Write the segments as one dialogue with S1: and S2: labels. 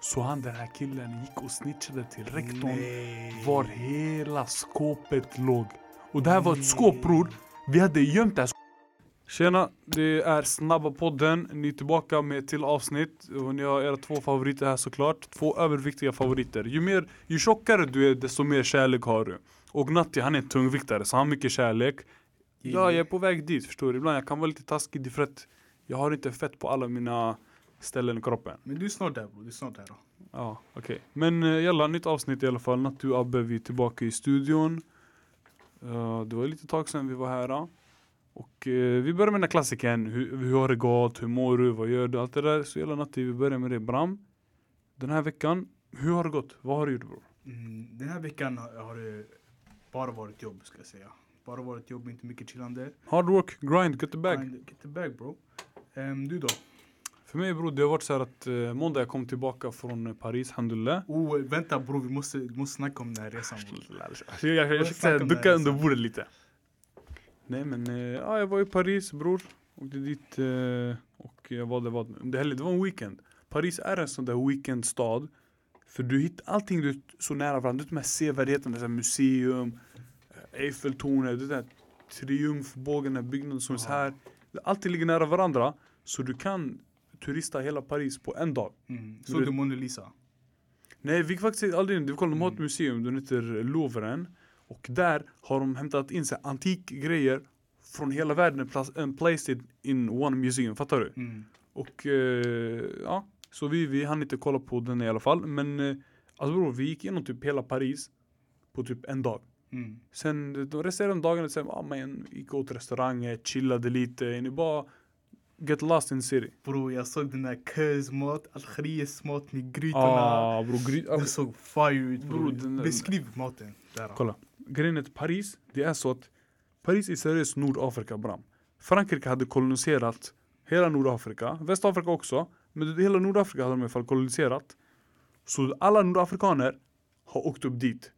S1: Så han den här killen gick och snitchade till rektorn
S2: Nej.
S1: var hela skåpet låg. Och det här var ett skåp bror. Vi hade gömt det här. Tjena, det är Snabba podden. Ni är tillbaka med ett till avsnitt. Och ni har era två favoriter här såklart. Två överviktiga favoriter. Ju, mer, ju tjockare du är desto mer kärlek har du. Och Natti han är en tungviktare så han har mycket kärlek. Ja, jag är på väg dit förstår du. Ibland jag kan vara lite taskig för att jag har inte fett på alla mina ställen i kroppen.
S2: Men du är snart där bro, du är snart där. Då.
S1: Ja, okej. Men uh, jalla, nytt avsnitt i alla fall. Nattu och Abbe, vi är tillbaka i studion. Uh, det var lite tag sedan vi var här. uh. Och uh, vi börjar med den här klassikern. Hur, hur har det gått? Hur mår du? Vad gör du? Allt det där. Så jalla Natti, vi börjar med det. Bram, den här veckan, hur har det gått? Vad har du gjort bror?
S2: Mm, den här veckan har det bara varit jobb ska jag säga. Bara varit jobb, inte mycket chillande.
S1: Hard work, grind, get the bag.
S2: And Get the bag bro. Ehm, du då?
S1: För mig bror, det har varit så här att uh, måndag jag kom tillbaka från eh, Paris, alhamdulillah.
S2: Oh, vänta bro, vi måste, vi måste snacka om den här resan bror.
S1: Jag, jag, försökte ducka under bordet lite. Nej men, eh, ja jag var i Paris bror. Åkte dit eh, och jag var där, var, det, det var en weekend. Paris är en sån där weekendstad. För du hittar allting du så nära varandra. Du vet de här sevärdheterna, museum, eh, Eiffeltornet, det där triumfbågen, den här byggnaden som är så här. Allting ligger nära varandra. Så du kan turista hela Paris på en dag.
S2: Mm. Såg du Mona Lisa?
S1: Nej vi faktiskt aldrig vi kollade, de har ett
S2: Mm.
S1: museum, den heter Louvren Och där har de hämtat in sig antikgrejer från hela världen and placed it in one museum, fattar du?
S2: Mm.
S1: Och eh, ja, så vi, vi hann inte kolla på den i alla fall Men eh, alltså bror, vi gick igenom typ hela Paris på typ en dag
S2: Mm.
S1: Sen de resterande dagarna sen, ah, man gick åt restauranger, chillade lite, ni bara get lost in city
S2: Bro, jag såg den där Kös mat, Algeriets mat med grytorna.
S1: Ah bror, gry-
S2: Den såg fire ut
S1: Bro,
S2: bro. Beskriv maten. Där.
S1: Kolla. Grejen är Paris, det är så att Paris är seriöst Nordafrika bram. Frankrike hade koloniserat hela Nordafrika, Västafrika också. Men det- hela Nordafrika hade de i alla fall koloniserat. Så alla nordafrikaner har åkt upp dit.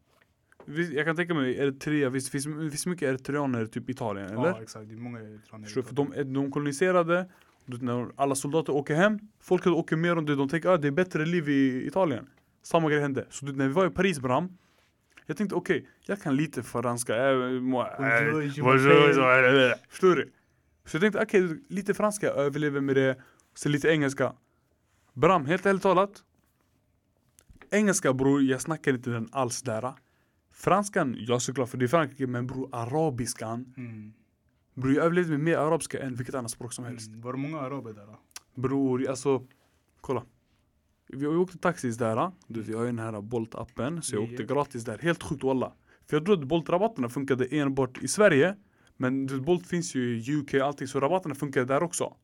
S1: Jag kan tänka mig Eritrea, visst finns det finns mycket eritreaner typ Italien eller?
S2: Ja, exakt. Det är många eritreaner.
S1: Förstår? För de, de koloniserade, när alla soldater åker hem, folket åker mer om det, de tänker att ah, det är bättre liv i Italien. Samma grej hände. Så när vi var i Paris Bram, jag tänkte okej, jag kan lite franska. Förstår du? Så jag tänkte okej, lite franska, jag överlever med det. Sen lite engelska. Bram, helt ärligt talat. Engelska bror, jag snackar inte den alls där. Franskan, ja såklart för det är Frankrike, men bror arabiskan.
S2: Mm.
S1: Bror jag överlevde med mer arabiska än vilket annat språk som helst.
S2: Mm. Var det många araber där? Då?
S1: Bror, alltså kolla. Vi, åkte taxis där. Du vet, jag har ju den här Bolt-appen. Så jag åkte gratis där. Helt sjukt walla. För jag trodde Bolt-rabatterna funkade enbart i Sverige. Men du vet, Bolt finns ju i UK och allting. Så rabatterna funkar där också.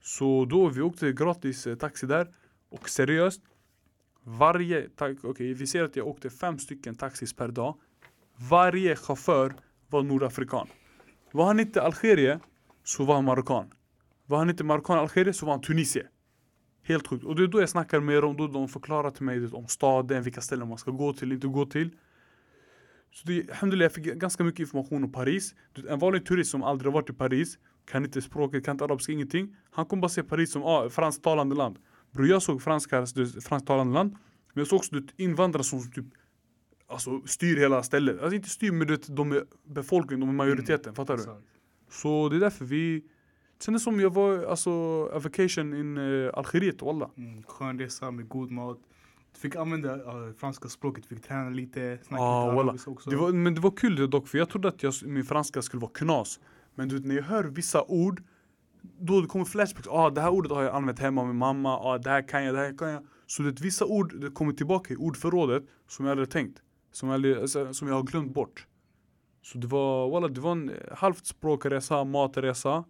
S1: Så då vi åkte gratis eh, taxi där. Och seriöst. Varje, okej okay, vi ser att jag åkte fem stycken taxis per dag. Varje chaufför var nordafrikan. Var han inte algerier så var han marockan. Var han inte marockan algerier så var han tunisier. Helt sjukt. Och det är då jag snackar med dem, då de förklarar till mig om staden, vilka ställen man ska gå till, inte gå till. Så det, alhamdulillah, jag fick ganska mycket information om Paris. En vanlig turist som aldrig varit i Paris, kan inte språket, kan inte arabiska, ingenting. Han kommer bara se Paris som ah, fransktalande land. Bror jag såg franska, fransktalande land, men jag såg också du invandrare som typ Alltså styr hela stället. Alltså inte styr men du vet, de är befolkningen, de är majoriteten, fattar du?
S2: Exakt.
S1: Så det är därför vi Sen det som jag var alltså a vacation in uh, Algeriet walla.
S2: Mm. Skön resa med god mat. Du fick använda uh, franska språket, fick träna lite, snacka
S1: Ah,
S2: lite arabiska också.
S1: Det var, men det var kul det dock för jag trodde att jag, min franska skulle vara knas. Men du när jag hör vissa ord då det kommer flashbacks. Ah, det här ordet har jag använt hemma med mamma. Ah, det här kan jag, det här kan jag. Så det vissa ord det kommer tillbaka i ordförrådet som jag hade tänkt. Som jag, aldrig- alltså, som jag har glömt bort. Så det var, walla, det var en eh, halvt språkresa, matresa.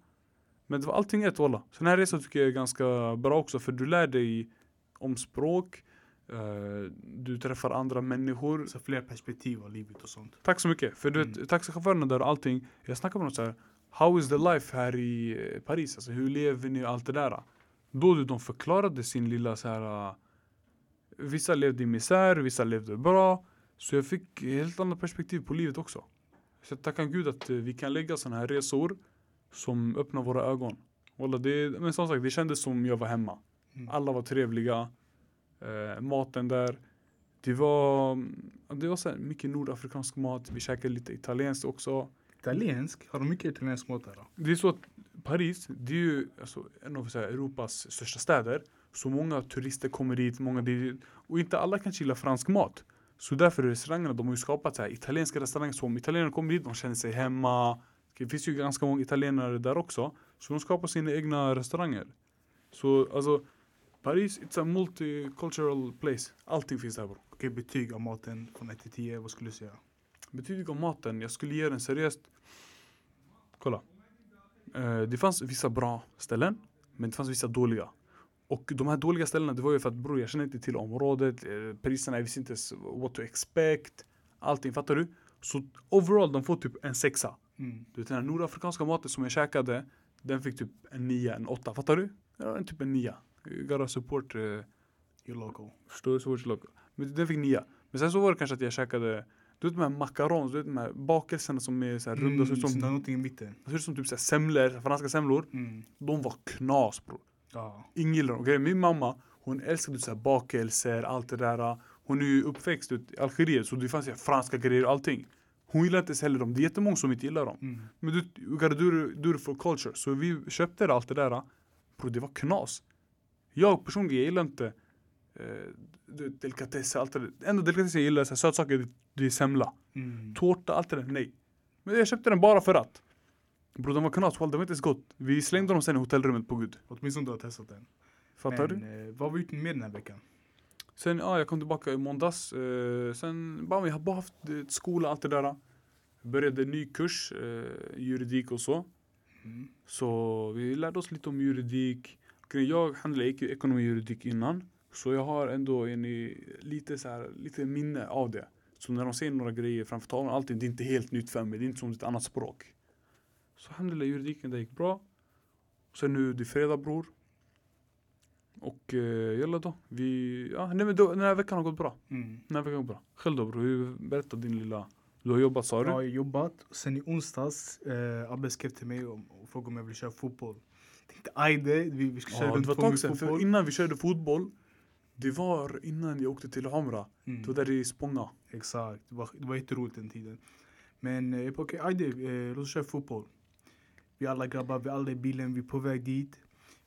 S1: Men det var allting ett walla. Så den här resan tycker jag är ganska bra också för du lär dig om språk. eh, du träffar andra människor.
S2: Så fler perspektiv av livet och sånt.
S1: Tack så mycket. För du
S2: Mm.
S1: vet, taxichaufförerna där och allting. Jag snackar med dem så här. How is the life här i eh, Paris? Alltså hur lever ni allt det där? Då de förklarade sin lilla så här. eh, Vissa levde i misär, vissa levde bra. Så jag fick helt annat perspektiv på livet också. Så jag tackar gud att eh, vi kan lägga sådana här resor som öppnar våra ögon. Walla, det, men som sagt, det kändes som jag var hemma.
S2: Mm.
S1: Alla var trevliga. Eh, maten där. Det var, det var så mycket nordafrikansk mat. Vi käkade lite italienskt också.
S2: Italiensk? Har de mycket italiensk mat då?
S1: Det är så att Paris, det är ju alltså, en av här, Europas största städer. Så många turister kommer dit, många dit, och inte alla kan gilla fransk mat. Så därför är restaurangerna, de har ju skapat så här, italienska restauranger. Så om italienare kommer dit, de känner sig hemma. Det finns ju ganska många italienare där också. Så de skapar sina egna restauranger. Så alltså, Paris, it's a multicultural place. Allting finns där bro.
S2: Okej, betyg av maten från 1 till 10, vad skulle du säga?
S1: Betyget om maten, jag skulle ge den seriöst. Kolla. Eh, det fanns vissa bra ställen, men det fanns vissa dåliga. Och de här dåliga ställena, det var ju för att bror jag känner inte till området, eh, priserna, jag visste inte s- what to expect. Allting, fattar du? Så overall, de får typ en sexa.
S2: Mm.
S1: Du vet den här nordafrikanska maten som jag käkade, den fick typ en nia, en åtta. Fattar du? Ja, en typ en nia. You gotta support, uh,
S2: You're local.
S1: förstår du? Support your local. Men den fick nia. Men sen så var det kanske att jag käkade, du vet de här macarons, du vet de här bakelserna som är så här runda,
S2: Mm, så
S1: som,
S2: det har någonting i mitten.
S1: ser ut som typ så här semlor, franska semlor.
S2: Mm.
S1: De var knas bror.
S2: Ja.
S1: Ingen gillar dem. Okej, Min mamma, hon älskade så här bakelser, allt det där. Hon är ju uppväxt ut i Algeriet så det fanns ju franska grejer och allting. Hon gillar inte ens heller dem. Det är jättemånga som inte gillar dem.
S2: Mm.
S1: Men du, you gotta do, do for culture. Så vi köpte allt det där. Bro, det var knas. Jag personligen, jag gillar inte eh, delikatesser, allt det där. Enda delikatesser jag gillar, så här, sötsaker, det, är semla.
S2: Mm.
S1: Tårta, allt det där, nej. Men jag köpte den bara för att. Bro, den var knas, wall, den var inte ens gott. Vi slängde dem sen i hotellrummet på gud.
S2: Åtminstone du har testat den.
S1: Fattar
S2: Men,
S1: du?
S2: Eh, vad var ute med den här veckan?
S1: Sen, ja, jag kom tillbaka i måndags. Eh, sen, bara, vi har bara haft eh, skola, allt det där. Började en ny kurs, eh, juridik och så.
S2: Mm.
S1: Så vi lärde oss lite om juridik. Jag handlade gick ju ekonomi och juridik innan. Så jag har ändå en, lite, så här, lite minne av det. Så när de säger några grejer framför tavlan, allting, det är inte helt nytt för mig. Det är inte som ett annat språk. Så handlade juridiken, det gick bra. Sen nu, det är fredag bror. Och eh, jalla då. Vi, ja, nej, men då, den här veckan har gått bra.
S2: Mm.
S1: Den här veckan har gått bra. Själv då bror, berätta din lilla... Du har jobbat sa
S2: Jag
S1: du?
S2: har jobbat. Sen i onsdags, eh, Abbe skrev till mig och, och frågade om jag ville köra fotboll. Jag tänkte ajde, vi, vi ska köra
S1: Ja,
S2: runt på
S1: sedan, för
S2: fotboll.
S1: innan vi körde fotboll Det var innan jag åkte till Hamra
S2: Mm.
S1: Det var där i Spånga
S2: Exakt, det var, det var jätteroligt den tiden. Men eh, okej, ajde, eh, låt oss köra fotboll. Vi alla grabbar, vi alla i bilen, vi är på väg dit.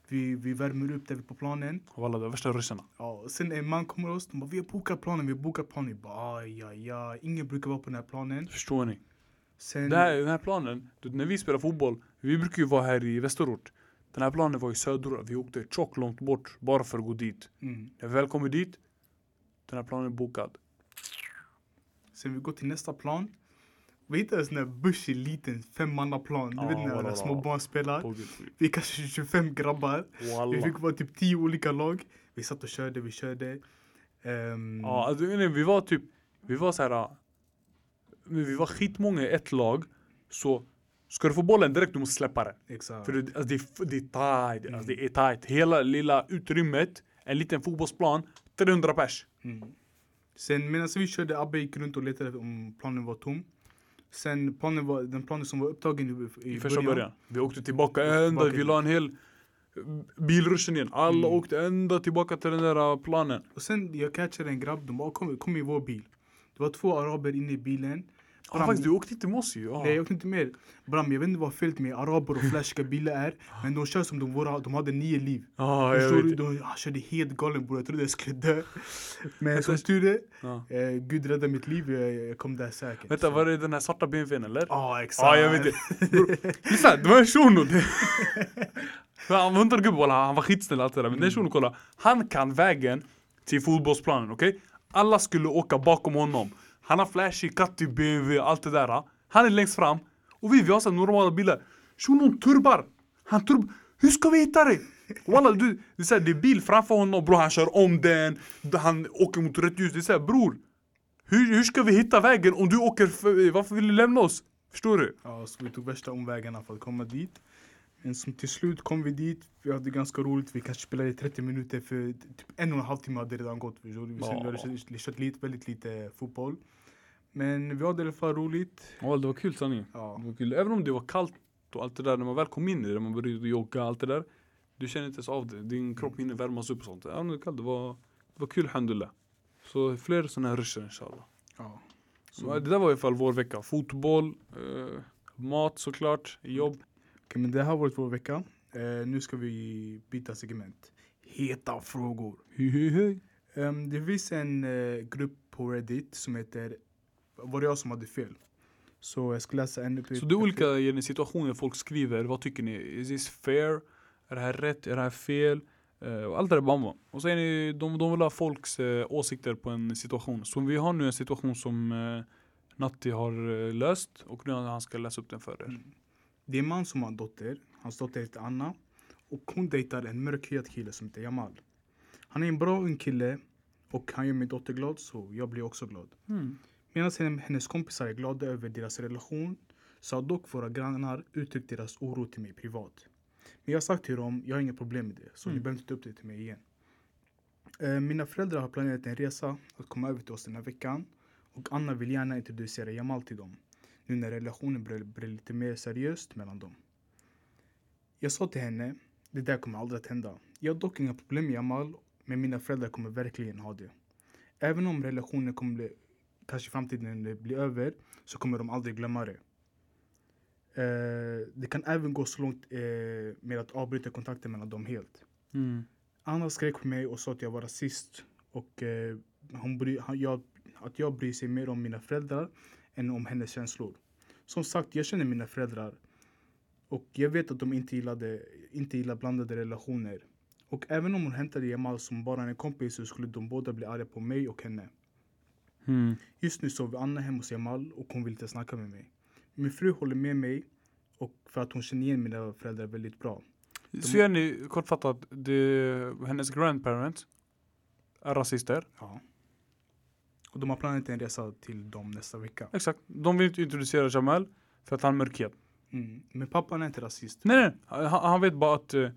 S2: Vi, vi värmer upp där vi är på planen.
S1: Walla, det var värsta ryssarna
S2: Ja, sen en man kommer oss, de bara, vi har bokat planen, vi har bokat planen. Vi bara, aj, aj, aj. Ingen brukar vara på den här planen.
S1: Förstår ni?
S2: Sen,
S1: Det här, den här planen, när vi spelar fotboll Vi brukar ju vara här i västerort Den här planen var i söderort Vi åkte tjockt långt bort bara för att gå dit
S2: mm.
S1: När vi väl kommer dit Den här planen är bokad
S2: sen vi går till nästa plan. Vi hittar en sån här bushig liten femmannaplan. Du
S1: Ja,
S2: vet när
S1: walla,
S2: små barn spelar. Vi är kanske 25 grabbar. Vi
S1: Walla
S2: fick vara typ 10 olika lag. Vi satt och körde, vi körde. Ehm,
S1: Ja, alltså, nej, vi var typ Vi var så här. ah, Men vi var skitmånga i ett lag Så Ska du få bollen direkt du måste släppa den
S2: Exakt.
S1: För det, alltså, det, är, det är tight, alltså, det är tight. Hela lilla utrymmet, en liten fotbollsplan, 300 pers.
S2: Mm. Sen medan vi körde, Abbe gick runt och letade om planen var tom. Sen planen var, den planen som var upptagen i, i,
S1: första början. Vi åkte tillbaka ända, vi la en hel bilruschen igen. Alla
S2: Mm.
S1: åkte ända tillbaka till den där uh, planen.
S2: Och sen jag catchade en grabb, de bara kom, kom i vår bil. Det var två araber inne i bilen. Bram-
S1: faktiskt, du åkte inte med oss ju.
S2: Nej jag åkte inte med. Bram jag vet inte vad felet med araber och flashiga bilar är. Men de kör som de, våra, de hade nio liv.
S1: Ja, jag vet.
S2: De, han körde helt galen bror, jag trodde jag skulle dö. Men som tur är, eh, Gud räddade mitt liv, jag, jag kom där säkert.
S1: Vänta, var det den här svarta BMWn eller?
S2: Ja exakt.
S1: Ja, jag vet det. Lyssna, det var en shuno. Han var inte en gubbe, han var skitsnäll allt det där. Men den shunon, kolla. Han kan vägen till fotbollsplanen, okej? Alla skulle åka bakom honom. Han har flashig, kattig BMW, allt det där. Han är längst fram. Och vi, vi har så normala bilar. Shunon turbar. Han turb... Hur ska vi hitta dig? Walla, du, det, är så här, det är bil framför honom, bror han kör om den. Han åker mot rött ljus. Det är så här, bror. Hur, hur ska vi hitta vägen om du åker för, Varför vill du lämna oss? Förstår du?
S2: Ja, så vi tog värsta omvägarna för att komma dit. Men som till slut kom vi dit, vi hade ganska roligt, vi kanske spelade i 30 minuter för typ en och en halv timme hade redan gått. Vi sen- vi hade
S1: Ja.
S2: kört lite, väldigt lite fotboll. Men vi hade i alla fall roligt.
S1: Ja, det var kul sanningen.
S2: Ja.
S1: Det var kul. Även om det var kallt och allt det där, när man väl kom in i det, man började jogga, allt det där. Du känner inte ens av det. Din kropp hinner värmas upp och sånt. Även om det var kallt, det var, var kul alhamdulillah. Så fler sådana här rusher inshallah.
S2: Ja.
S1: Så det där var i alla fall vår vecka. Fotboll, eh, mat såklart, jobb.
S2: Okej, men det här har varit vår vecka. Eh, nu ska vi byta segment. Heta frågor.
S1: Hej, hej, hej.
S2: Ehm, det finns en eh, grupp på Reddit som heter Var det jag som hade fel? Så jag ska läsa en
S1: Så det är olika situationer folk skriver, vad tycker ni? Is this fair? Är det här rätt? Är det här fel? Och allt det där bamba. Och så är de, de vill ha folks eh, åsikter på en situation. Så vi har nu en situation som eh, Natti har löst och nu han ska läsa upp den för er.
S2: Mm. Det är en man som har en dotter. Hans dotter heter Anna. Och hon dejtar en mörkhyad kille som heter Jamal. Han är en bra ung kille och han gör min dotter glad så jag blir också glad.
S1: Mm.
S2: Medan hen- hennes kompisar är glada över deras relation så har dock våra grannar uttryckt deras oro till mig privat. Men jag har sagt till dem, jag har inga problem med det, så ni
S1: Mm.
S2: behöver inte ta upp det till mig igen. Eh, mina föräldrar har planerat en resa att komma över till oss den här veckan och Anna vill gärna introducera Jamal till dem. Nu när relationen börjar bli lite mer seriöst mellan dem. Jag sa till henne, det där kommer aldrig att hända. Jag har dock inga problem med Jamal, men mina föräldrar kommer verkligen ha det. Även om relationen kommer bli, kanske i framtiden när det blir över, så kommer de aldrig glömma det. Eh, det kan även gå så långt eh, med att avbryta kontakten mellan dem helt.
S1: Mm.
S2: Anna skrek på mig och sa att jag var rasist och eh, hon bry, han, jag, att jag bryr sig mer om mina föräldrar än om hennes känslor. Som sagt, jag känner mina föräldrar och jag vet att de inte, gillade, inte gillar blandade relationer. Och även om hon hämtade Jamal som bara en kompis så skulle de båda bli arga på mig och henne.
S1: Mm.
S2: Just nu sover Anna hemma hos Jamal och hon vill inte snacka med mig. Min fru håller med mig och för att hon känner igen mina föräldrar väldigt bra.
S1: Så gör ni kortfattat, det, hennes grandparents är rasister.
S2: Ja. Och de har planerat en resa till dem nästa vecka.
S1: Exakt. De vill inte introducera Jamal för att han är mörkhyad.
S2: Mm. Men pappan är inte rasist.
S1: Nej nej, han, han vet bara att eh,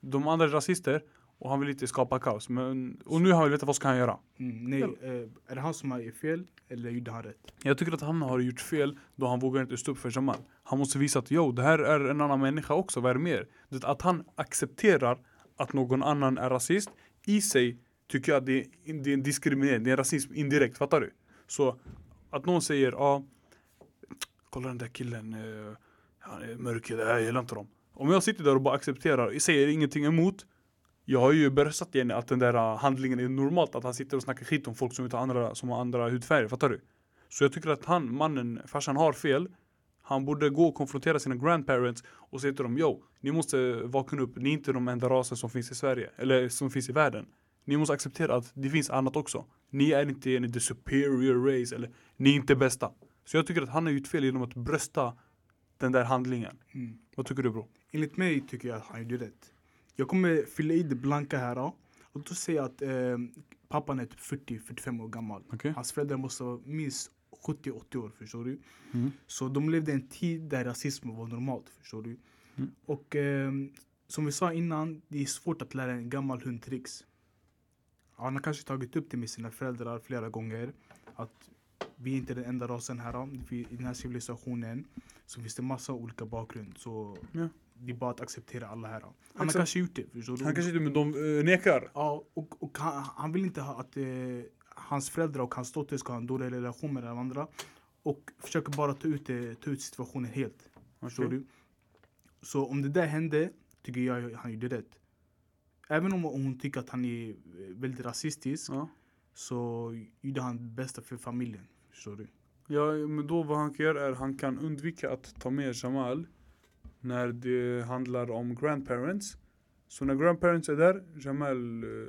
S1: de andra är rasister och han vill inte skapa kaos. Men, och nu har han veta vad ska han göra.
S2: Mm. Nej, eh, är det han som har fel eller gjorde han rätt?
S1: Jag tycker att han har gjort fel då han vågar inte stå upp för Jamal. Han måste visa att jo, det här är en annan människa också, vad är det mer? Det, att han accepterar att någon annan är rasist i sig tycker jag att det är, det är en diskriminering, det är en rasism indirekt, fattar du? Så att någon säger ja, kolla den där killen, eh, han är mörkhyad, jag gillar inte dem. Om jag sitter där och bara accepterar, säger ingenting emot jag har ju berättat igen att den där uh, handlingen är normalt att han sitter och snackar skit om folk som, andra, som har andra hudfärger, fattar du? Så jag tycker att han, mannen, farsan har fel. Han borde gå och konfrontera sina grandparents och säga till dem Yo, ni måste vakna upp, ni är inte de enda raser som finns i Sverige, eller som finns i världen. Ni måste acceptera att det finns annat också. Ni är inte en the superior race, eller ni är inte bästa. Så jag tycker att han har gjort fel genom att brösta den där handlingen.
S2: Mm.
S1: Vad tycker du bro?
S2: Enligt mig tycker jag att han gjorde rätt. Jag kommer fylla i det blanka här. då. Och då säger jag att eh, pappan är typ 40-45 år gammal.
S1: Okej?
S2: Hans föräldrar måste vara minst 70-80 år, förstår du?
S1: Mm.
S2: Så de levde en tid där rasism var normalt, förstår du?
S1: Mm.
S2: Och eh, som vi sa innan, det är svårt att lära en gammal hund tricks. Han har kanske tagit upp det med sina föräldrar flera gånger. Att vi är inte den enda rasen här. I den här civilisationen så finns det massa olika bakgrund. Så
S1: Ja.
S2: Det är bara att acceptera alla här. Han har
S1: Exakt.
S2: kanske gjort det, förstår du?
S1: Han kanske inte, men de uh, nekar.
S2: Ja, och, och han, han vill inte ha att eh, hans föräldrar och hans dotter ska ha en dålig relation med varandra. Och försöker bara ta ut, det, ta ut situationen helt. Förstår
S1: Okej.
S2: du? Så om det där hände, tycker jag han gjorde rätt. Även om hon tycker att han är eh, väldigt rasistisk,
S1: Ja.
S2: så gjorde han det bästa för familjen. Förstår du?
S1: Ja, men då vad han kan göra är han kan undvika att ta med Jamal när det handlar om grandparents. Så när grandparents är där, Jamal uh,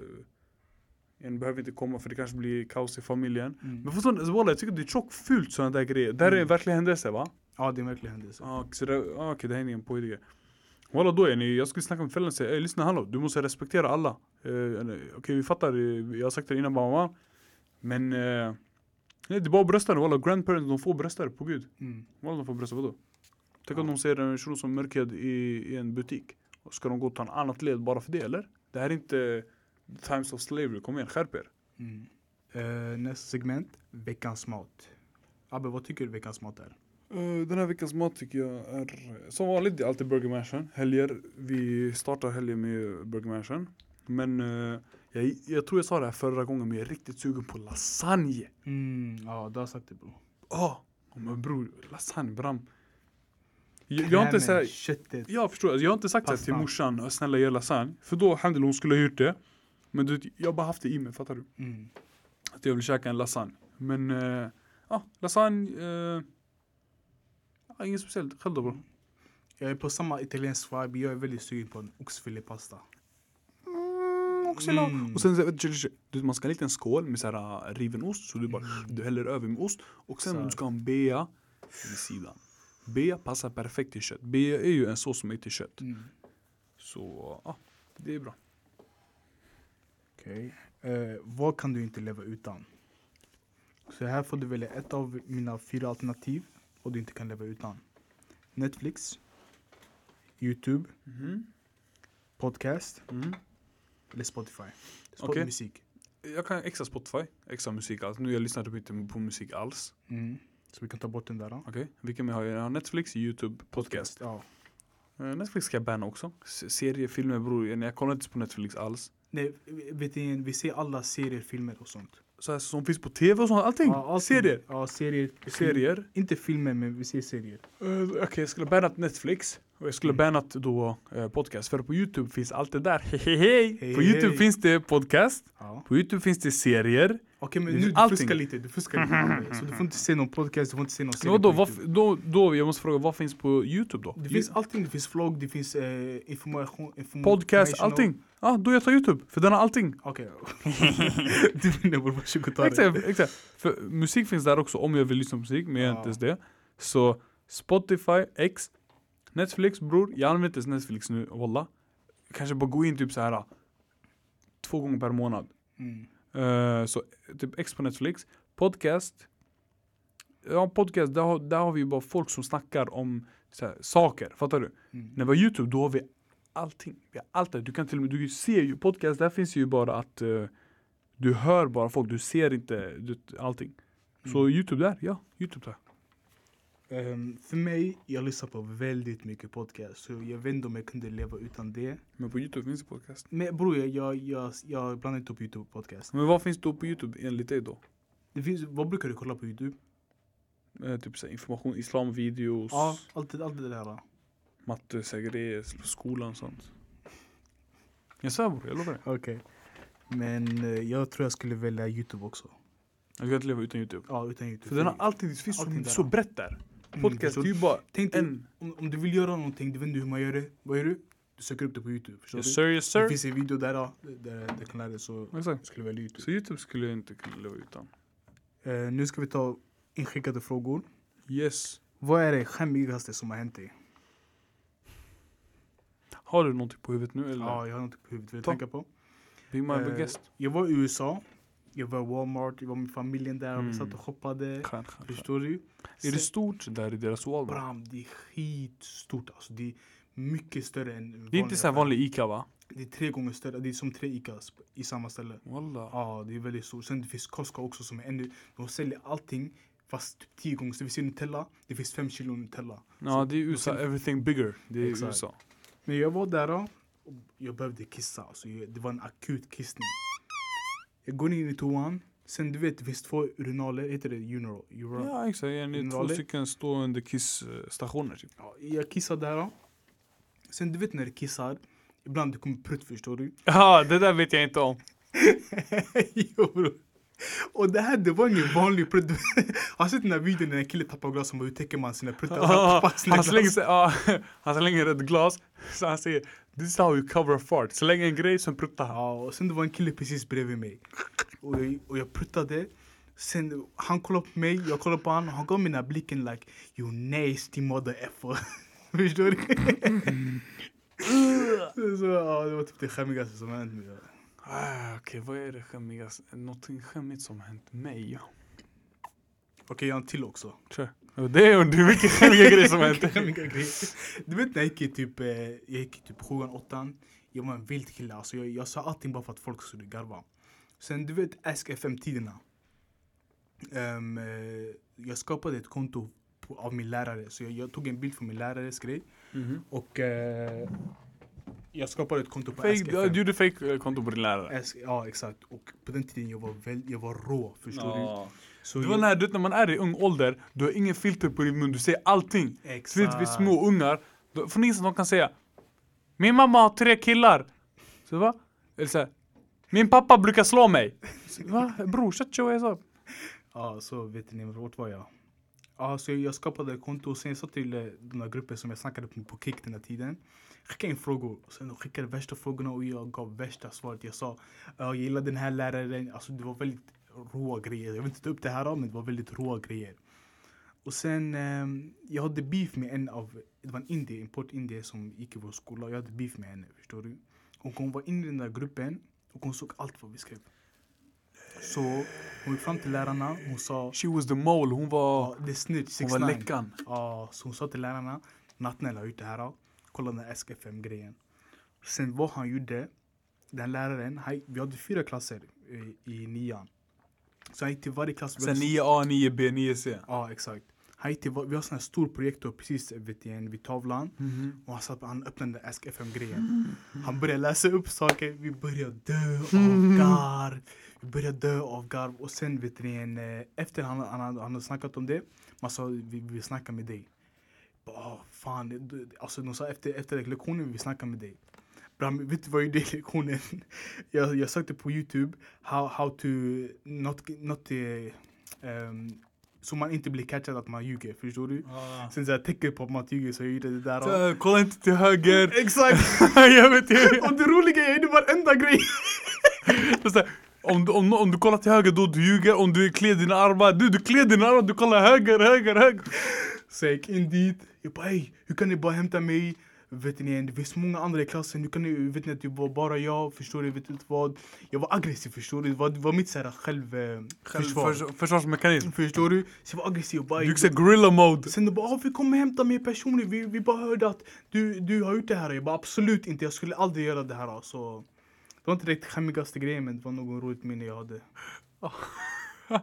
S1: en behöver inte komma för det kanske blir kaos i familjen.
S2: Mm.
S1: Men förstår ni, Walla, jag tycker det är tjockt fult sådana där grejer. Det här är en
S2: Mm.
S1: verklig händelse va?
S2: Ja, det är verkligen händelse.
S1: Ah, så det, ah, okej, det här är ingen påhittad Walla då är ni, jag skulle snacka med föräldrarna och säga lyssna hallå, du måste respektera alla. Eh, okej vi fattar, eh, jag har sagt det innan mamma. Men eh, nej, det är bara att brösta det walla, grandparents de får brösta det på gud.
S2: Mm.
S1: Walla de får brösta, vadå? Tänk
S2: Ja.
S1: om de ser en shuno som är mörkhyad i, i en butik. Och ska de gå och ta en annat led bara för det eller? Det här är inte times of slavery, kom igen skärp er.
S2: Mm. Eh, nästa segment, veckans mat. Abbe, vad tycker du veckans mat är?
S1: Eh, den här veckans mat tycker jag är som vanligt, det är alltid Burger Mansion. Helger, vi startar helgen med Burger Mansion. Men eh, Jag, jag tror jag sa det här förra gången men jag är riktigt sugen på lasagne.
S2: Mm, ja, du har sagt det bror.
S1: Åh! men bror, lasagne bram. Jag, har inte
S2: köttet.
S1: jag förstår, alltså, jag har inte sagt det till morsan, snälla gör lasagne. För då, alhamdulillah, hon skulle ha gjort det. Men du, jag har bara haft det i mig, fattar du?
S2: Mm.
S1: Att jag vill käka en lasagne. Men, eh, ja, lasagne, eh, ja, inget speciellt. Själv då bro?
S2: Jag är på samma italiensk vibe, jag är väldigt sugen på en oxfilépasta.
S1: Mm, la-
S2: Mm.
S1: Och sen, så- du, man ska ha en liten skål med så här, äh, riven ost, så du bara
S2: Mm.
S1: du häller över med ost. Och sen
S2: Så
S1: du ska ha en bea vid sidan. Bea passar perfekt till kött. Bea är ju en sås som är till kött.
S2: Mm.
S1: Så, ja, det är bra.
S2: Okej. Eh, vad kan du inte leva utan? Så här får du välja ett av mina fyra alternativ vad du inte kan leva utan. Netflix, Youtube,
S1: Mhm.
S2: podcast
S1: Mm.
S2: eller Spotify. Spot
S1: Okej.
S2: musik.
S1: Jag kan extra Spotify, extra musik alls. Nu jag lyssnar typ inte på musik alls.
S2: Mm. Så vi kan ta bort den där.
S1: Okej, vilka mer har har Netflix, Youtube, podcast.
S2: Ja.
S1: Eh, Netflix ska jag banna också. Serier, filmer bror, jag- kollar inte på Netflix alls.
S2: Nej, vet ni, vi ser alla serier, filmer och sånt.
S1: Så här, som finns på tv och sånt, allting.
S2: Ja, allting.
S1: Serier.
S2: Ja, serier. film-
S1: Serier.
S2: Inte filmer, men vi ser serier.
S1: Uh, Okej, jag skulle bannat Netflix och jag skulle
S2: Mm.
S1: bannat då eh, podcast. För på Youtube finns allt det där. Hehehe.
S2: Hej,
S1: På Youtube
S2: hej.
S1: finns det podcast.
S2: Ja.
S1: På Youtube finns det serier.
S2: Okej, men
S1: Det
S2: nu du
S1: allting.
S2: fuskar lite. Du fuskar lite. Matte. Så du får inte se någon podcast, du får inte se någon serie
S1: f- då, då, jag måste fråga, vad finns på Youtube då?
S2: Det finns allting. Det finns vlogg, det finns eh, information. information
S1: Podcast, allting. Ja, ah, då jag tar Youtube. För den har allting.
S2: Okej. du vinner bror, varsågod ta det.
S1: Exakt, exakt. För musik finns där också om jag vill lyssna på musik, men jag gör inte ens det. Så Spotify, X, Netflix bror. Jag använder inte ens Netflix nu, walla. Kanske bara gå in typ så här två gånger per månad.
S2: Mm.
S1: Eh, så typ X på Netflix. Podcast. Ja, podcast, där har, där har vi ju bara folk som snackar om så här, saker. Fattar du?
S2: Mm.
S1: När vi har YouTube, då har vi allting. Vi har allt det. Du kan till och med, du ser ju podcast, där finns ju bara att eh, du hör bara folk, du ser inte du, allting. Så
S2: Mm.
S1: YouTube där, ja, YouTube där.
S2: Ehm, för mig, jag lyssnar på väldigt mycket podcast. Så jag vet inte om jag kunde leva utan det.
S1: Men på YouTube finns det podcast.
S2: Men bror, jag, jag, jag, jag blandar inte upp YouTube podcast.
S1: Men vad finns då på YouTube enligt dig då?
S2: Det finns, vad brukar du kolla på YouTube?
S1: Eh, typ så här, information, islamvideos,
S2: Ja, allt, allt det där.
S1: matte, så här grejer, skolan och sånt. Jag svär bror, jag lovar dig.
S2: Okej. Men eh, jag tror jag skulle välja YouTube också.
S1: Jag kan inte leva utan YouTube.
S2: Ja, utan YouTube.
S1: För den har allting, det finns
S2: Allting
S1: så,
S2: där.
S1: så brett där.
S2: Mm,
S1: Podcast,
S2: förstår
S1: det är ju bara
S2: Tänk
S1: en.
S2: om, om du vill göra någonting, du vet inte hur man gör det. Vad gör du? Du söker upp det på YouTube. Förstår
S1: Yes
S2: du?
S1: sir, yes
S2: Det
S1: sir.
S2: finns en video där, då, där du kan lära dig. Så
S1: Exakt.
S2: skulle välja YouTube.
S1: Så YouTube skulle jag inte kunna leva utan.
S2: Eh, nu ska vi ta inskickade frågor.
S1: Yes.
S2: Vad är det skämmigaste som har hänt dig?
S1: Har du någonting på huvudet nu eller?
S2: Ja, jag har något på huvudet. Vill du tänka på?
S1: Be my guest.
S2: Jag var i USA. Jag var i Walmart. Jag var med familjen där.
S1: Mm.
S2: Vi satt och shoppade.
S1: Skön, skön, skön.
S2: Förstår du?
S1: Är det
S2: Sen-
S1: stort där i deras Walmart?
S2: Bram, det är skitstort. Alltså, det är mycket större än
S1: Det är inte så vanlig Ica va?
S2: Det är tre gånger större. Det är som tre Icas i samma ställe.
S1: Walla.
S2: Ja, det är väldigt stort. Sen det finns Costco också som är ännu... De säljer allting fast typ tio gånger. Så vi ser Nutella. Det finns fem kilo Nutella.
S1: Ja det är USA,
S2: sen-
S1: everything bigger. Det är
S2: Exakt.
S1: USA.
S2: Men jag var där och jag behövde kissa. Alltså, det var en akut kissning. Jag går in i toan. Sen du vet, det finns två urinaler. Heter det urinal? urinal?
S1: Ja exakt, ja, ni är två stycken stående kissstationer typ.
S2: Ja, jag kissar där då. Sen du vet när du kissar. Ibland det kommer prutt förstår du.
S1: Ja det där vet jag inte om.
S2: jo bror. Och det här det var ingen vanlig prutt. Har du sett den här videon när en kille tappar glas och hur täcker man sina pruttar?
S1: Ah, han, slänger ja, han slänger ett glas, så han säger This is how you cover a fart. Släng en grej, sen pruttar han.
S2: Ja, och sen det var en kille precis bredvid mig. Och jag, och jag pruttade. Sen han kollade på mig, jag kollade på honom. Han gav mig den här blicken like You nasty mother effer. Förstår du? så ja, det var typ det skämmigaste som hänt mig.
S1: Ah, Okej, vad är det skämmigaste? Någonting skämmigt som har hänt mig?
S2: Okej, jag har en till också.
S1: Kör. Det är, är mycket skämmiga grejer som har hänt.
S2: Du vet när jag gick i typ, eh, jag gick i typ sjuan, åttan. Jag var en vild kille. Alltså, jag, jag sa allting bara för att folk skulle garva. Sen du vet Ask FM-tiderna. Ehm, eh, jag skapade ett konto på, av min lärare. Så jag, jag tog en bild från min lärares grej.
S1: Mhm.
S2: Och eh, Jag skapade ett konto på
S1: Fake,
S2: SKFM.
S1: du gjorde fake konto på din lärare.
S2: S- Ja exakt, och på den tiden jag var, väl, jag var rå, förstår
S1: Ja.
S2: du? Så
S1: Det var när, du vet, när man är i ung ålder, du har ingen filter på din mun, du säger allting.
S2: Exakt.
S1: Du vet vi små ungar, då, från ingenstans de kan säga Min mamma har tre killar. Så va? Eller så här, Min pappa brukar slå mig. Så, va? Bror, shut your ass up.
S2: Ja, så vet ni, vart var jag? Ja, så jag skapade ett konto och sen jag sa till eh, den här gruppen som jag snackade på på Kik den här tiden. Skicka in frågor. Sen de skickade värsta frågorna och jag gav värsta svaret. Jag sa, "Ja, jag gillar den här läraren. Alltså det var väldigt råa grejer. Jag vill inte ta upp det här men det var väldigt råa grejer. Och sen, ehm, jag hade beef med en av, det var en indier, import-indier som gick i vår skola. Jag hade beef med henne, förstår du? Och hon var inne i den där gruppen och hon såg allt vad vi skrev. Så hon gick fram till lärarna, hon sa
S1: She was the mole, hon var,
S2: Ja, det snitch,
S1: hon var
S2: 6ix9ine.
S1: läckan.
S2: Ja, så hon sa till lärarna, Nattnäll har gjort det här. Kolla den här SKFM-grejen. Sen vad han gjorde, den läraren, han, vi hade fyra klasser i, i nian. Så han gick till varje klass.
S1: Sen
S2: hade-
S1: 9A, 9B, 9C.
S2: Ja, exakt. Han gick till, vi har sån här stor projektor precis vet jag, vid tavlan. Och han, satt, han öppnade den där SKFM-grejen. Han började läsa upp saker, vi började dö av garv. Vi började dö av garv. Och sen vet ni, eh, efter han, han, han hade snackat om det, man sa vi vill snacka med dig. Bara, "Ah, fan, alltså de sa efter, efter lektionen vi snacka med dig. Bram, vet du vad jag gjorde i lektionen? jag, jag sökte på youtube how, how to not, not um, så man inte blir catchad att man ljuger, förstår du? Sen såhär tecken på att man ljuger så jag gjorde det där. och-
S1: Så, Kolla inte till höger.
S2: Exakt!
S1: jag vet inte.
S2: Och det roliga är, jag gjorde varenda grej!
S1: Så Om du, om, om du kollar till höger då du ljuger, om du klär dina armar, du, du klär dina armar, du kollar höger, höger, höger.
S2: Så jag gick in dit, jag bara hej, hur kan ni bara hämta mig? Vet ni, det finns många andra i klassen, hur kan ni, vet ni att det var bara jag, förstår du, vet du vad? Jag var aggressiv förstår du, det var, det var mitt såhär själv, eh, försvar.
S1: Förs, försvarsmekanism.
S2: Förstår du? Så jag var aggressiv och bara
S1: Du gick såhär gorilla mode.
S2: Sen de bara ah, vi kommer hämta mig personligen, vi, vi bara hörde att du, du har gjort det här. Jag bara absolut inte, jag skulle aldrig göra det här. Så, det var inte direkt skämmigaste grejen men det var något roligt minne jag hade.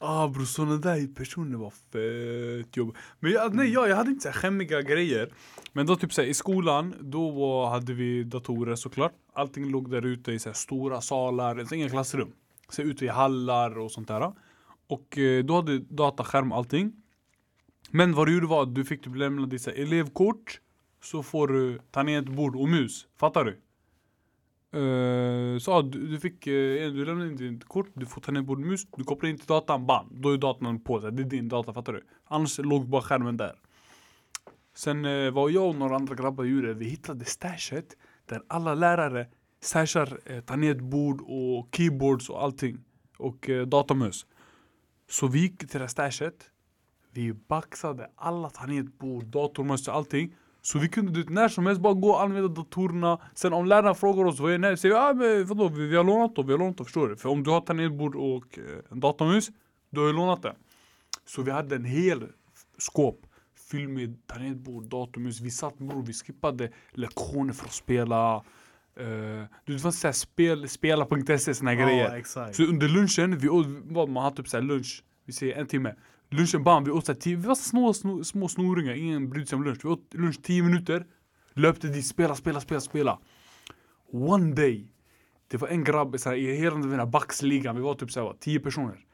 S1: Ah bror, såna där personer var fett jobb. Men jag, nej, jag, jag hade inte så här skämmiga grejer. Men då typ så här, i skolan, då var, hade vi datorer såklart. Allting låg där ute i så här, stora salar, alltså inga klassrum. Så ute i hallar och sånt där. Och eh, då hade dataskärm och allting. Men vad du gjorde var att du fick typ lämna ditt så här, elevkort. Så får du tangentbord och mus. Fattar du? Eh, så du, du fick, uh, du lämnar in ditt kort, du får ta ner bordmus, du kopplar in till datan, bam, då är datan på, så det är din data, fattar du? Annars låg bara skärmen där. Sen eh, uh, vad jag och några andra grabbar gjorde, vi hittade stashet där alla lärare stashar eh, tangentbord och keyboards och allting. Och eh, datamus. Så vi gick till det här stashet, vi baxade alla tangentbord, datormöss och allting. Så vi kunde du när som helst bara gå och använda datorerna. Sen om lärarna frågar oss vad är det? Säger vi ah, men vadå, vi, vi har lånat dem, vi har lånat dem, förstår du? För om du har tangentbord och eh, en datormus, då har du lånat det. Så vi hade en hel skåp fylld med tangentbord, datormus. Vi satt bror, vi skippade lektioner för att spela. Uh, du vet, såhär spel, spela.se såna här grejer.
S2: Exakt.
S1: Så under lunchen, vi åt, man hade typ såhär lunch, vi säger en timme. Lunchen bam, vi åt såhär tio, vi var små, små, små snoringar, ingen brydde sig om lunch. Vi åt lunch 10 minuter, löpte dit, spela, spela, spela, spela. One day, det var en grabb såhär, i hela den här backsligan, vi var typ såhär, 10 personer.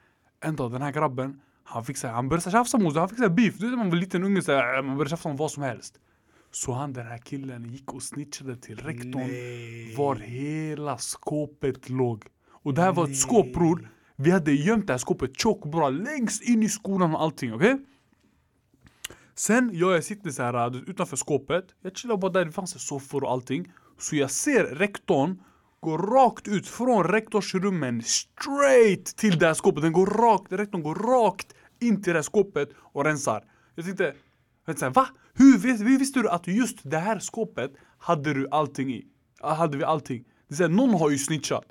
S1: En dag, den här grabben, han fick såhär, han började tjafsa oss, han fick såhär beef. Du vet man var liten unge såhär, man började tjafsa om vad som helst. Så han den här killen gick och snitchade till rektorn
S2: Nej.
S1: var hela skåpet låg. Och det här var ett skåp bror. Vi hade gömt det här skåpet tjockt bra längst in i skolan och allting, okej? Sen, jag, jag sitter så här utanför skåpet. Jag chillar bara där, det fanns soffor och allting. Så jag ser rektorn gå rakt ut från rektorsrummen straight till det här skåpet. Den går rakt, rektorn går rakt in till det här skåpet och rensar. Jag tänkte, jag tänkte så här, va? Hur, hur visste du att just det här skåpet hade du allting i? Hade vi allting? Det är så här, någon har ju snitchat.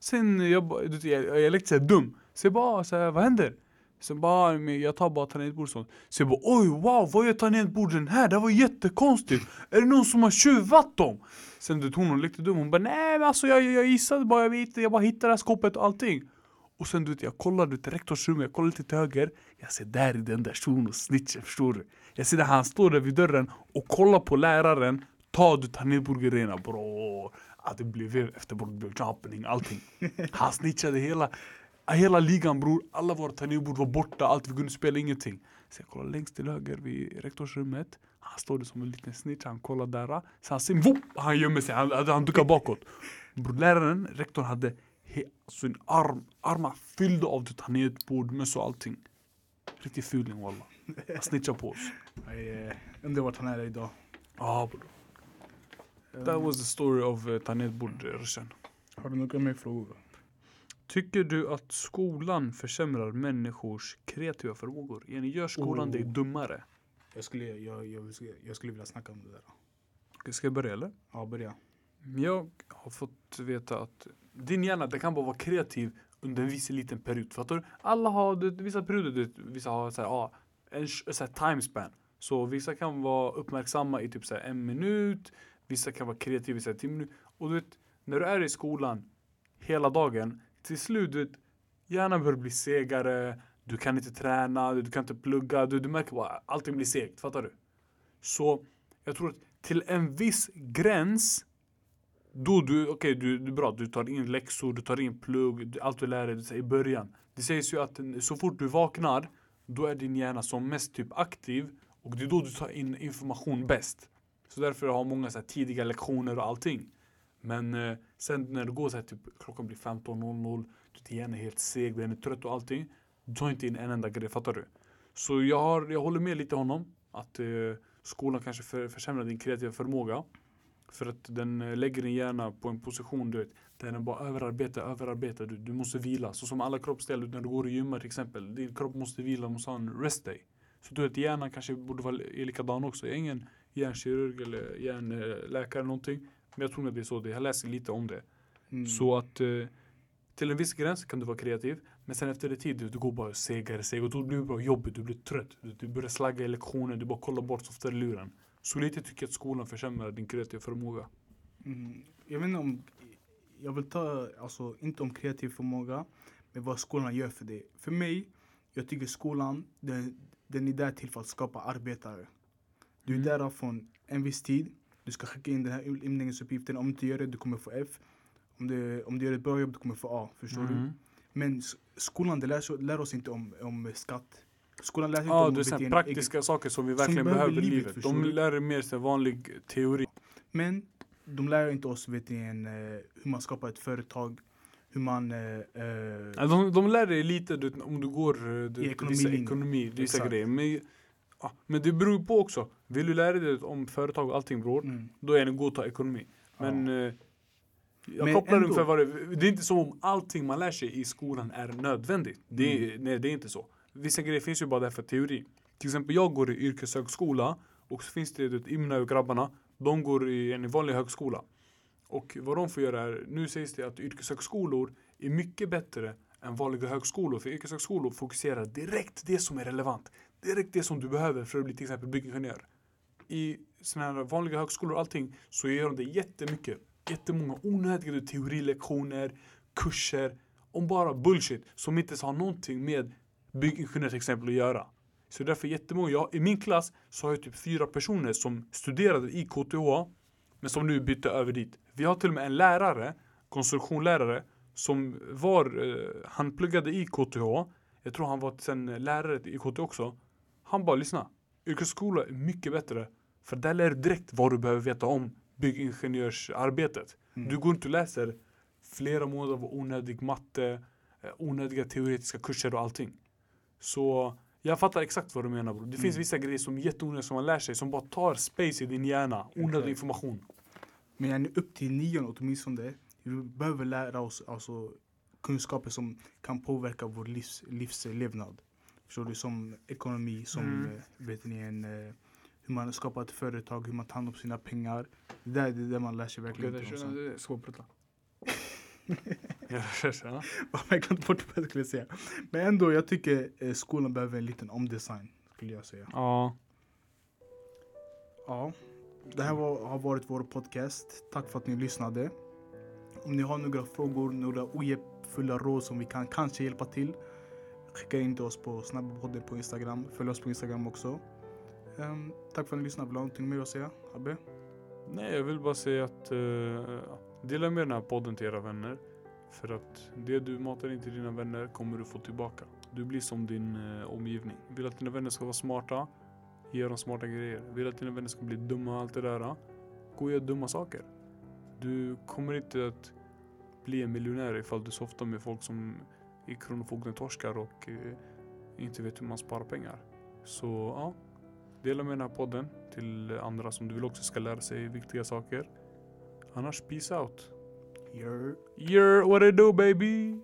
S1: Sen jag, jag, jag lekte såhär dum. Så jag bara, så här, vad händer? Sen bara, jag tar bara tangentbord och sånt. Så jag bara, oj wow, vad gör tangentborden här? Det här var jättekonstigt. Är det någon som har tjuvat dem? Sen du hon hon lekte dum, hon bara, nej men alltså jag, jag gissade bara, jag, vet, jag bara hittade det här skåpet och allting. Och sen du vet, jag kollar du vet, rektors rum, jag kollar lite till höger. Jag ser där i den där shunon och snitchen, förstår du? Jag ser där han står där vid dörren och kollar på läraren Ta du tanetbord-grejerna bror. Att det blev efterbord, blev jumping, allting. Han snitchade hela, hela ligan bror. Alla våra tanetbord var borta, allt vi kunde spela, ingenting. Så jag kollar längst till höger vid rektorsrummet. Han står där som en liten snitch, han kollar där. Han ser, vop, han gömmer sig, han, han duckar bakåt. Bror läraren, rektorn hade he, sin arm, armar fyllda av tanetbord, möss och allting. Riktig fuling walla. Han snitchar på oss.
S2: Jag eh, undrar vart han är idag.
S1: Ah, bro. That was the story of uh, Roshan.
S2: Har du några mer frågor?
S1: Tycker du att skolan försämrar människors kreativa förmågor? Yani, gör skolan
S2: Oh.
S1: dig dummare?
S2: Jag skulle, jag, jag, jag skulle vilja snacka om det där.
S1: Ska jag börja eller?
S2: Ja, börja.
S1: Jag har fått veta att din hjärna den kan bara vara kreativ under en viss liten period. Fattar du? Alla har du, vet, vissa perioder, du, vet, vissa har så här, ah, en så här timespan. Så vissa kan vara uppmärksamma i typ så här en minut, vissa kan vara kreativa i timmar. Och du vet, när du är i skolan hela dagen, till slut, du vet, hjärnan börjar bli segare, du kan inte träna, du kan inte plugga, du, du märker bara allting blir segt. Fattar du? Så jag tror att till en viss gräns då du, okej du, du bra, du tar in läxor, du tar in plugg, du- allt du lär dig i början. Det sägs ju att så fort du vaknar, då är din hjärna som mest typ aktiv och det är då du tar in information bäst. Så därför har många så här tidiga lektioner och allting. Men eh, sen när det går så här typ klockan blir 15.00, du din hjärna är helt seg, den är trött och allting. Du tar inte in en enda grej, fattar du? Så jag, har, jag håller med lite honom att eh, skolan kanske för, försämrar din kreativa förmåga. För att den eh, lägger din hjärna på en position du vet, där den bara överarbetar, överarbetar. Du, du måste vila. Så som alla kroppsdelar när du går och gymmar till exempel. Din kropp måste vila, måste ha en rest day. Så du vet, hjärnan kanske borde vara likadan också. Jag är ingen hjärnkirurg eller hjärnläkare eller någonting. Men jag tror att det är så. det. Jag läser lite om det.
S2: Mm.
S1: Så att eh, till en viss gräns kan du vara kreativ. Men sen efter en tid, du, du går bara segare, segare. Och då blir det bara jobbigt, du blir trött. Du, du börjar slagga i lektioner, du bara kollar bort så ofta i luren. Så lite tycker jag att skolan försämrar din kreativa förmåga.
S2: Mm. Jag vet inte om, jag vill ta, alltså inte om kreativ förmåga, men vad skolan gör för det. För mig, jag tycker skolan, den, den är där till för att skapa arbetare. Du är
S1: Mm.
S2: där från en viss tid, du ska skicka in den här inlämningsuppgiften, om du inte gör det, du kommer få F. Om du, om du gör ett bra jobb, du kommer få A. Förstår du?
S1: Mm.
S2: Men s- skolan, det lär, lär oss inte om, om skatt. Skolan lär sig inte om
S1: det är praktiska saker som vi verkligen
S2: behöver
S1: behöver i
S2: livet,
S1: livet. De
S2: du?
S1: lär mer här vanlig teori.
S2: Men de lär inte oss vet ni, eh, hur man skapar ett företag, hur man... Eh, eh,
S1: De, de lär dig lite du, om du går eh, du,
S2: I
S1: vissa ekonomi, vissa grejer. Men, ja, men det beror på också. Vill du lära dig om företag och allting bror,
S2: mm,
S1: då är det god att ta ekonomi. Men
S2: ja.
S1: eh, jag
S2: Men
S1: kopplar
S2: ändå-
S1: ungefär vad det Det är inte som om allting man lär sig i skolan är nödvändigt. Det,
S2: Mm.
S1: Nej, det är inte så. Vissa grejer finns ju bara där för teori. Till exempel jag går i yrkeshögskola och så finns det du Imna och grabbarna. De går i en vanlig högskola. Och vad de får göra är, nu sägs det att yrkeshögskolor är mycket bättre än vanliga högskolor. För yrkeshögskolor fokuserar direkt det som är relevant. Direkt det som du behöver för att bli till exempel byggingenjör. I sådana här vanliga högskolor och allting så gör de det jättemycket. Jättemånga onödiga teorilektioner, kurser om bara bullshit som inte ens har någonting med byggingenjör till exempel att göra. Så därför jättemånga, jag, i min klass så har jag typ fyra personer som studerade i KTH men som nu bytte över dit. Vi har till och med en lärare, konstruktionslärare, som var, eh, han pluggade i KTH. Jag tror han var sen lärare i KTH också. Han bara lyssna, yrkesskola är mycket bättre för där lär du direkt vad du behöver veta om byggingenjörsarbetet.
S2: Mm.
S1: Du går inte och läser flera månader av onödig matte, eh, onödiga teoretiska kurser och allting. Så jag fattar exakt vad du menar bro. Det finns
S2: Mm.
S1: vissa grejer som är jätteonödiga som man lär sig som bara tar space i din hjärna. Onödig
S2: Exakt.
S1: information.
S2: Men yani, upp till nion åtminstone, vi behöver lära oss alltså, kunskaper som kan påverka vår livs, livslevnad. Förstår du? Som ekonomi, som
S1: Mm.
S2: eh, vet ni, en, eh, hur man skapar ett företag, hur man tar hand om sina pengar. Det där det är det man lär sig verkligen om sen.
S1: Svårprata. ja.
S2: Jag glömde bort vad jag skulle säga. Men ändå, jag tycker eh, skolan behöver en liten omdesign, skulle jag säga.
S1: ja.
S2: Ja, det här var, har varit vår podcast. Tack för att ni lyssnade. Om ni har några frågor, några ohjälpfulla råd som vi kan kanske hjälpa till, skicka in till oss på snabbpodden på Instagram. Följ oss på Instagram också. Um, tack för att ni lyssnade. Vill du ha någonting mer att säga? Abbe?
S1: Nej, jag vill bara säga att uh, dela med den här podden till era vänner. För att det du matar in till dina vänner kommer du få tillbaka. Du blir som din uh, omgivning. Vill att dina vänner ska vara smarta, ge dem smarta grejer. Vill att dina vänner ska bli dumma och allt det där, gå och gör dumma saker. Du kommer inte att bli en miljonär ifall du softar med folk som är kronofogden-torskar och uh, inte vet hur man sparar pengar. Så ja, dela med den här podden till andra som du vill också ska lära sig viktiga saker. Annars peace out.
S2: You're
S1: You're what it do baby!